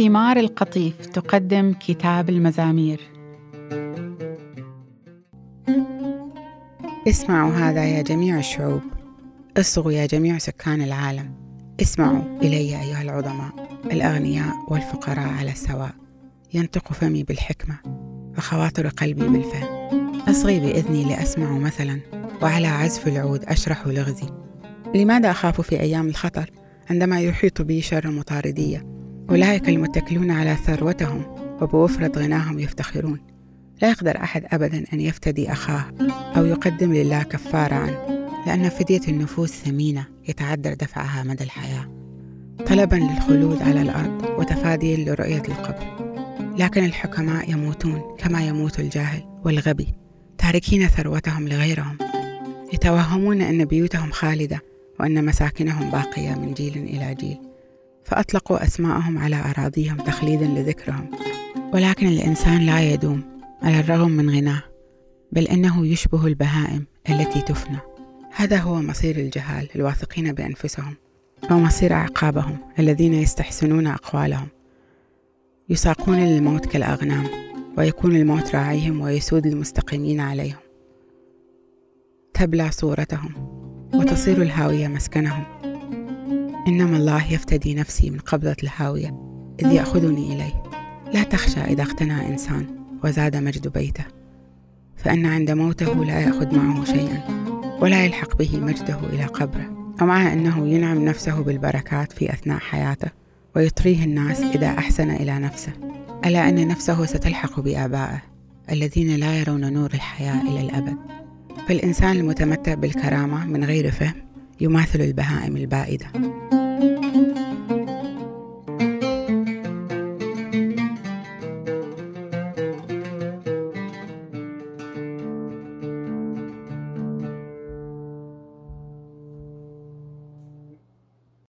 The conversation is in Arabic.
ثمار القطيف تقدم كتاب المزامير. اسمعوا هذا يا جميع الشعوب. اصغوا يا جميع سكان العالم. اسمعوا إلي أيها العظماء. الأغنياء والفقراء على السواء. ينطق فمي بالحكمة وخواطر قلبي بالفهم. أصغي بإذني لأسمع مثلا وعلى عزف العود أشرح لغزي. لماذا أخاف في أيام الخطر عندما يحيط بي شر مطاردية؟ أولئك المتكلون على ثروتهم وبوفرة غناهم يفتخرون. لا يقدر أحد أبدا أن يفتدي أخاه أو يقدم لله كفارة عنه لأن فدية النفوس ثمينة يتعذر دفعها مدى الحياة. طلبا للخلود على الأرض وتفاديا لرؤية القبر. لكن الحكماء يموتون كما يموت الجاهل والغبي تاركين ثروتهم لغيرهم يتوهمون أن بيوتهم خالدة وأن مساكنهم باقية من جيل إلى جيل. فأطلقوا أسماءهم على أراضيهم تخليدا لذكرهم. ولكن الإنسان لا يدوم على الرغم من غناه بل إنه يشبه البهائم التي تفنى. هذا هو مصير الجهال الواثقين بأنفسهم ومصير أعقابهم الذين يستحسنون أقوالهم. يساقون للموت كالأغنام ويكون الموت راعيهم ويسود المستقيمين عليهم. تبلى صورتهم وتصير الهاوية مسكنهم. إنما الله يفتدي نفسي من قبضة الهاوية إذ يأخذني إليه. لا تخشى إذا اقتنى إنسان وزاد مجد بيته فإن عند موته لا يأخذ معه شيئا ولا يلحق به مجده إلى قبره. ومع أنه ينعم نفسه بالبركات في أثناء حياته ويطريه الناس إذا أحسن إلى نفسه. ألا أن نفسه ستلحق بآبائه الذين لا يرون نور الحياة إلى الأبد. فالإنسان المتمتع بالكرامة من غير فهم يماثل البهائم البائدة.